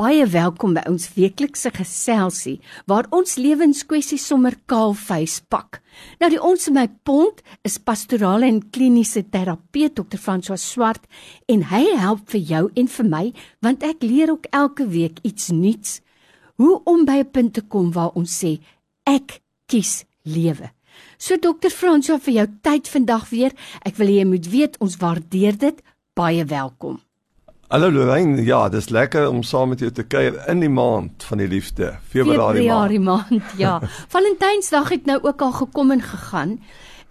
Baie welkom by ons weeklikse geselsie waar ons lewenskwessies sommer kaal face pak. Nou die ons in my pond is pastorale en kliniese terapeut Dr. François Swart en hy help vir jou en vir my want ek leer ook elke week iets nuuts hoe om by 'n punt te kom waar ons sê ek kies lewe. So Dr. François vir jou tyd vandag weer. Ek wil hê jy moet weet ons waardeer dit. Baie welkom. Hallo Lorraine, ja, dis lekker om saam met jou te kuier in die maand van die liefde, Februarie maand. Februarie maand, ja. Valentynsdag het nou ook al gekom en gegaan.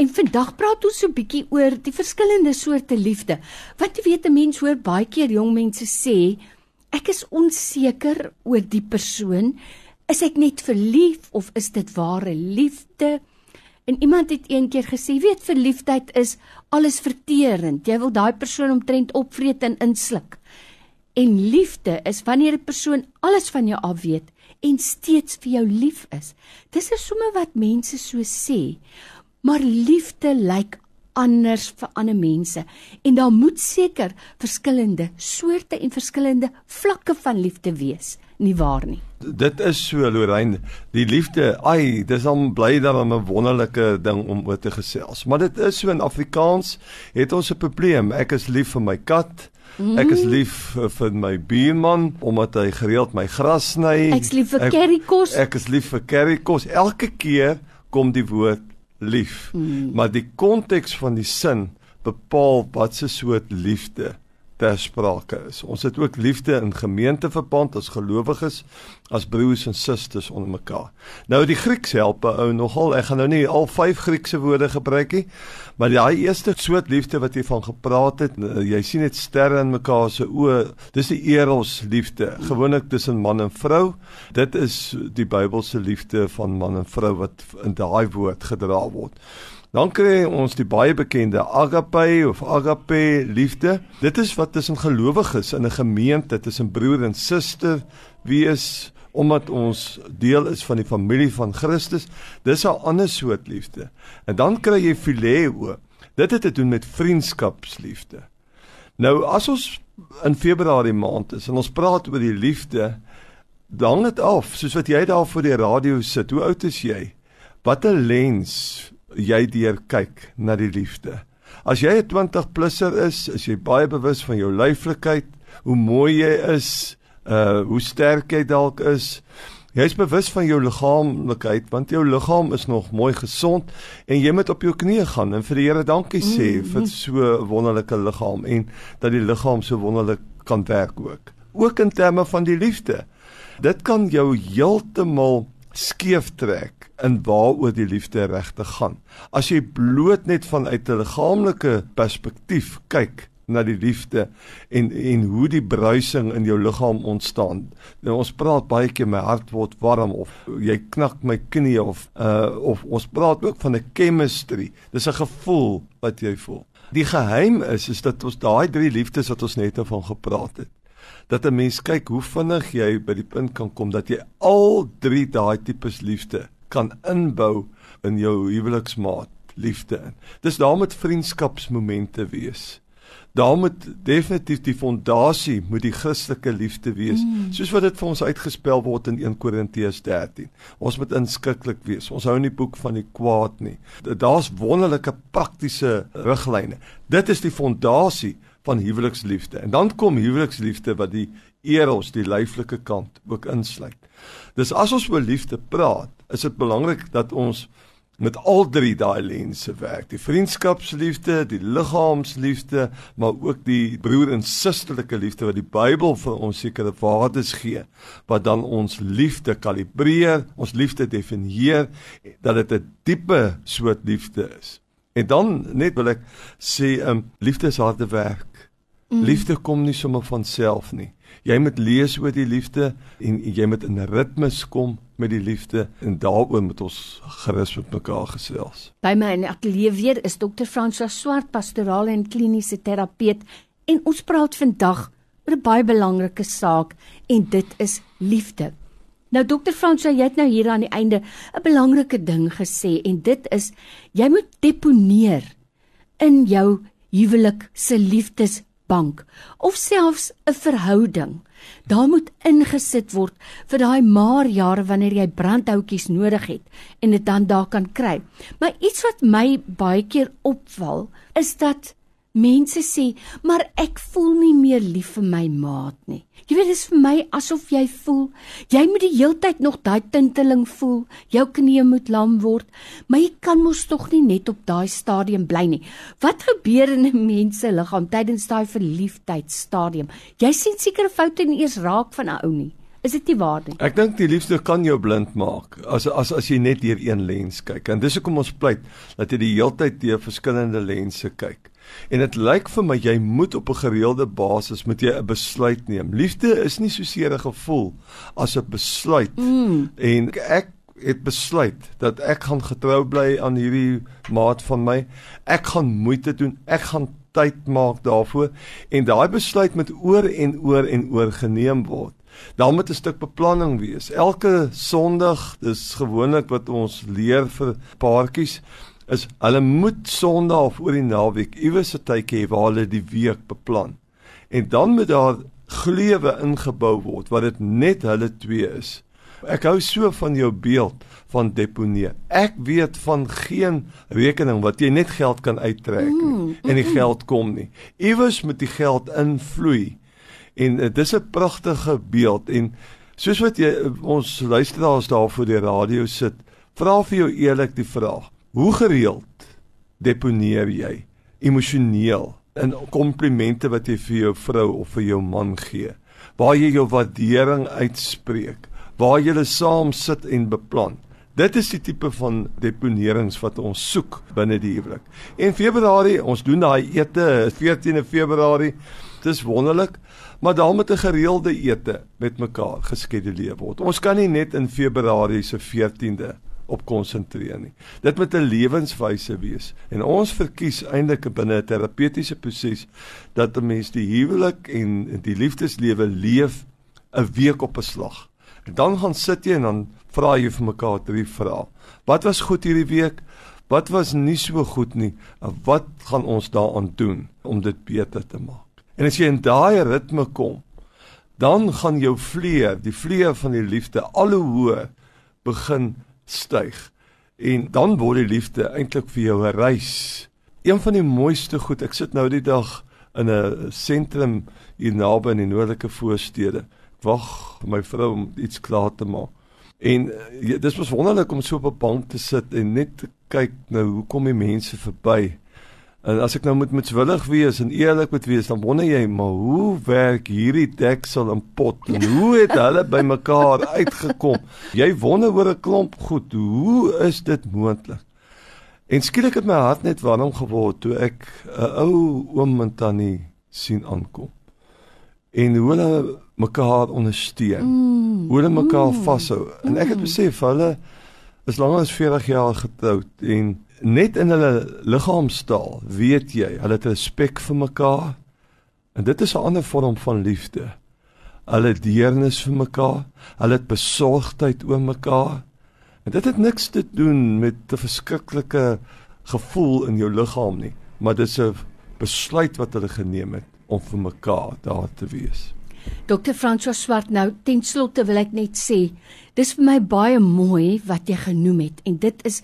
En vandag praat ons so 'n bietjie oor die verskillende soorte liefde. Wat jy weet 'n mens hoor baie keer jong mense sê, ek is onseker oor die persoon. Is ek net verlief of is dit ware liefde? En iemand het eendag gesê, weet verliefdheid is alles verterend. Jy wil daai persoon omtrent opvreet en insluk. En liefde is wanneer 'n persoon alles van jou af weet en steeds vir jou lief is. Dis is sommer wat mense so sê. Maar liefde lyk anders vir ander mense en daar moet seker verskillende soorte en verskillende vlakke van liefde wees, nie waar nie? Dit is so Lorraine, die liefde, ai, dis om bly dan 'n wonderlike ding om oor te gesels. Maar dit is so in Afrikaans het ons 'n probleem. Ek is lief vir my kat. Ek is lief vir my buurman omdat hy gereeld my gras sny. Ek is lief vir currykos. Ek is lief vir currykos. Elke keer kom die woord lief. Mm. Maar die konteks van die sin bepaal wat se soort liefde ter sprake is. Ons het ook liefde in gemeenteverband as gelowiges, as broers en susters onder mekaar. Nou die Grieks help ou nogal. Ek gaan nou nie al vyf Griekse woorde gebruik nie, maar daai eerste soort liefde wat jy van gepraat het, nou, jy sien dit sterre in mekaar se oë. Dis die eros liefde, gewoonlik tussen man en vrou. Dit is die Bybelse liefde van man en vrou wat in daai woord gedra word. Dan kry ons die baie bekende agape of agape liefde. Dit is wat tussen gelowiges in 'n gemeente, tussen broer en suster wees omdat ons deel is van die familie van Christus. Dis 'n ander soort liefde. En dan kry jy phileo. Dit het te doen met vriendskapsliefde. Nou as ons in Februarie maand is en ons praat oor die liefde, dan het af, soos wat jy daar voor die radio sit. Hoe oud is jy? Watter lens jy deur kyk na die liefde. As jy 'n 20 plusser is, is jy baie bewus van jou lyflikheid, hoe mooi jy is, uh hoe sterk jy dalk is. Jy's bewus van jou liggaamlikheid want jou liggaam is nog mooi gesond en jy moet op jou knieë gaan en vir die Here dankie sê mm -hmm. vir so wonderlike liggaam en dat die liggaam so wonderlik kan werk ook. Ook in terme van die liefde. Dit kan jou heeltemal skeef trek in waaroor die liefde regtig gaan. As jy bloot net vanuit 'n liggaamlike perspektief kyk na die liefde en en hoe die bruising in jou liggaam ontstaan. Nou ons praat baie keer my hart word warm of jy knak my knie of uh of ons praat ook van 'n chemistry. Dis 'n gevoel wat jy voel. Die geheim is is dat ons daai drie liefdes wat ons net van gepraat het dat 'n mens kyk hoe vinnig jy by die punt kan kom dat jy al drie daai tipes liefde kan inbou in jou huweliksmaat liefde in. Dis daar met vriendskapsmomente wees. Daar moet definitief die fondasie moet die Christelike liefde wees, mm. soos wat dit vir ons uitgespel word in 1 Korintiërs 13. Ons moet inskikkelik wees. Ons hou nie boek van die kwaad nie. Daar's wonderlike praktiese riglyne. Dit is die fondasie van huweliksliefde. En dan kom huweliksliefde wat die eros, die lyflike kant ook insluit. Dis as ons oor liefde praat, is dit belangrik dat ons met al drie daai lense werk. Die vriendskapsliefde, die liggaamsliefde, maar ook die broer en susterlike liefde wat die Bybel vir ons sekere waardes gee, wat dan ons liefde kalibreer, ons liefde definieer dat dit 'n diepe soort liefde is. En dan net wil ek sê, ehm um, liefde is harde werk. Mm. Liefde kom nie sommer van self nie. Jy moet lees oor die liefde en jy moet in ritmes kom met die liefde en daaroor moet ons gerus met mekaar gesels. By my in ateljee weer is dokter François Swart, pastorale en kliniese terapeut en ons praat vandag oor 'n baie belangrike saak en dit is liefde. Nou dokter François, jy het nou hier aan die einde 'n belangrike ding gesê en dit is jy moet deponeer in jou huwelik se liefdes bank of selfs 'n verhouding. Daar moet ingesit word vir daai maar jare wanneer jy brandhoutjies nodig het en dit dan daar kan kry. Maar iets wat my baie keer opval is dat Mense sê, "Maar ek voel nie meer lief vir my maat nie." Jy weet, dit is vir my asof jy voel, jy moet die heeltyd nog daai tinteling voel, jou knie moet lam word, maar jy kan mos tog nie net op daai stadium bly nie. Wat gebeur in 'n mens se liggaam tydens daai verliefdheidstadium? Jy sien sekere foute nie eers raak van 'n ou nie. Is dit nie waar nie? Ek dink die liefde kan jou blind maak as as as jy net deur een lens kyk. En dis hoekom ons pleit dat jy die heeltyd deur verskillende lense kyk. En dit lyk vir my jy moet op 'n gereelde basis moet jy 'n besluit neem. Liefde is nie so seer 'n gevoel as 'n besluit. Mm. En ek het besluit dat ek gaan getrou bly aan hierdie maat van my. Ek gaan moeite doen. Ek gaan tyd maak daarvoor en daai besluit moet oor en oor en oor geneem word. Daar moet 'n stuk beplanning wees. Elke Sondag, dis gewoonlik wat ons leer vir paartjies, is hulle moet Sondag of oor die naweek iewers 'n tydjie hê waar hulle die week beplan. En dan moet daar glewe ingebou word wat dit net hulle twee is. Ek hou so van jou beeld van deponeer. Ek weet van geen rekening wat jy net geld kan uittrek nie, mm, en die geld kom nie. Iewers moet die geld invloei. En uh, dis 'n pragtige beeld en soos wat jy ons luisteraars daar voor die radio sit, vra vir jou eerlik die vraag: Hoe gereeld deponeer jy emosioneel in komplimente wat jy vir jou vrou of vir jou man gee? Waar jy jou waardering uitspreek, waar jy saam sit en beplan. Dit is die tipe van deponerings wat ons soek binne die huwelik. En Februarie, ons doen daai ete, 14de Februarie. Dis wonderlik, maar daar moet 'n gereelde ete met mekaar geskeduleer word. Ons kan nie net in Februarie se 14de op konsentreer nie. Dit moet 'n lewenswyse wees en ons verkies eintlik binne 'n terapeutiese proses dat 'n mens die huwelik en die liefdeslewe leef 'n week op 'n slag. En dan gaan sit jy en dan vra jy vir mekaar drie vrae. Wat was goed hierdie week? Wat was nie so goed nie? Wat gaan ons daaraan doen om dit beter te maak? En as jy in daai ritme kom, dan gaan jou vleuer, die vleuer van die liefde al hoe hoër begin styg. En dan word die liefde eintlik vir jou 'n reis. Een van die mooiste goed, ek sit nou die dag in 'n sentrum hier naby in die noordelike voorstede. Wag vir my vrou om iets klaar te maak. En ja, dis was wonderlik om so op 'n bank te sit en net te kyk nou hoe kom die mense verby. En as ek nou moet moetswillig wees en eerlik moet wees, dan wonder jy, maar hoe werk hierdie deksel en pot en hoe het hulle bymekaar uitgekom? Jy wonder oor 'n klomp goed. Hoe is dit moontlik? En skielik het my hart net warm geword toe ek 'n ou oom en tannie sien aankom. En hoe hulle mekaar ondersteun. Mm, hoe hulle mekaar mm, vashou. En ek het mm. besef hulle is langer as 40 jaar getroud en net in hulle liggaamstaal weet jy, hulle het respek vir mekaar. En dit is 'n ander vorm van liefde. Hulle deernis vir mekaar, hulle het besorgdheid oor mekaar. En dit het niks te doen met 'n verskriklike gevoel in jou liggaam nie, maar dit is 'n besluit wat hulle geneem het om vir mekaar daar te wees. Dr. François Swart nou ten slotte wil ek net sê dis vir my baie mooi wat jy genoem het en dit is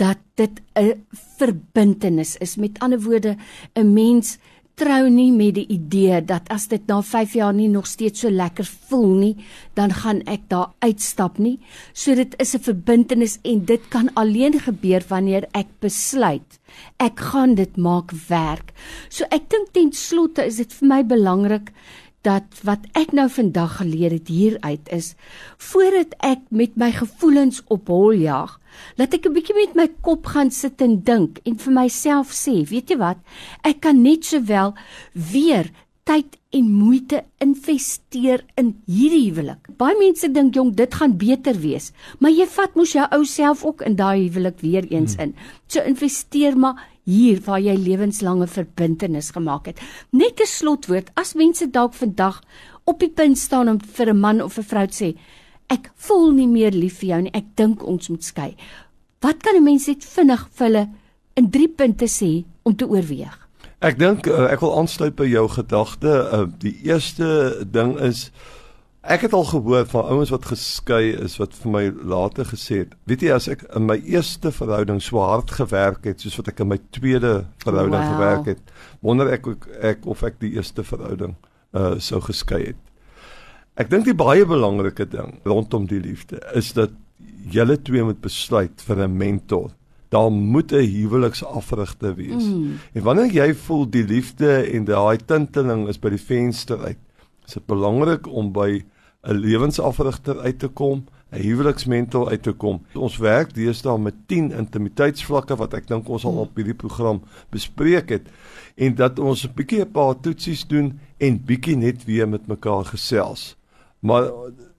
dat dit 'n verbintenis is met ander woorde 'n mens trou nie met die idee dat as dit na 5 jaar nie nog steeds so lekker voel nie dan gaan ek daar uitstap nie so dit is 'n verbintenis en dit kan alleen gebeur wanneer ek besluit ek gaan dit maak werk so ek dink ten slotte is dit vir my belangrik dat wat ek nou vandag geleer het hieruit is voordat ek met my gevoelens op hol jag laat ek 'n bietjie met my kop gaan sit en dink en vir myself sê weet jy wat ek kan net sowel weer tyd en moeite investeer in hierdie huwelik. Baie mense dink jong dit gaan beter wees, maar jy vat mos jou ou self ook in daai huwelik weer eens hmm. in. So investeer maar hier waar jy lewenslange verbintenis gemaak het. Net 'n slotwoord, as mense dalk vandag op die punt staan om vir 'n man of 'n vrou te sê, ek voel nie meer lief vir jou nie, ek dink ons moet skei. Wat kan 'n mens net vinnig vir hulle in 3 punte sê om te oorweeg? Ek dink uh, ek wil aansluit by jou gedagte. Uh, die eerste ding is ek het al gehoor van ouens wat geskei is wat vir my later gesê het, weet jy as ek in my eerste verhouding so hard gewerk het soos wat ek in my tweede verhouding wow. gewerk het, wonder ek ek, ek of ek die eerste verhouding uh sou geskei het. Ek dink die baie belangrike ding rondom die liefde is dat julle twee moet besluit vir 'n mentor daar moet 'n huweliksafrigter wees. Mm. En wanneer jy voel die liefde en daai tinteling is by die venster uit, is dit belangrik om by 'n lewensafrigter uit te kom, 'n huweliksmentor uit te kom. Ons werk deesdae met 10 intimiteitsvlakke wat ek dink ons al op hierdie program bespreek het en dat ons 'n bietjie 'n paar toetsies doen en bietjie net weer met mekaar gesels. Maar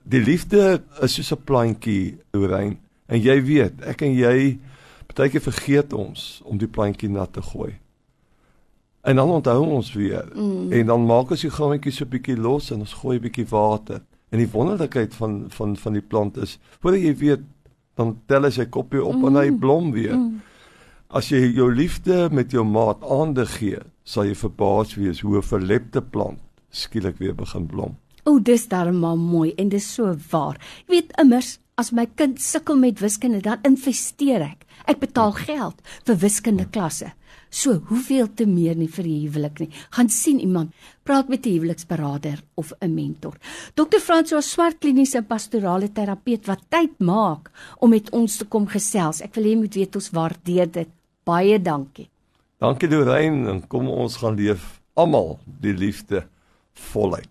die liefde is soos 'n plantjie, Lorraine, en jy weet, ek en jy Partyke vergeet ons om die plantjie nat te gooi. En dan onthou ons weer mm. en dan maak ons die grondjie so bietjie los en ons gooi 'n bietjie water. En die wonderlikheid van van van die plant is, voordat jy weet, dan tel hy sy kopie op mm. en hy mm. blom weer. Mm. As jy jou liefde met jou maat aandag gee, sal jy verbaas wees hoe 'n verlepte plant skielik weer begin blom. O, dis darmal mooi en dis so waar. Jy weet immers as my kind sukkel met wiskunde, dan investeer ek. Ek betaal geld vir wiskunde klasse. So, hoeveel te meer nie vir die huwelik nie. Gaan sien iemand, praat met 'n huweliksberader of 'n mentor. Dr. François Swart kliniese pastorale terapeut wat tyd maak om met ons te kom gesels. Ek wil hê jy moet weet ons waardeer dit. Baie dankie. Dankie Lorraine en kom ons gaan leef almal die liefde voluit.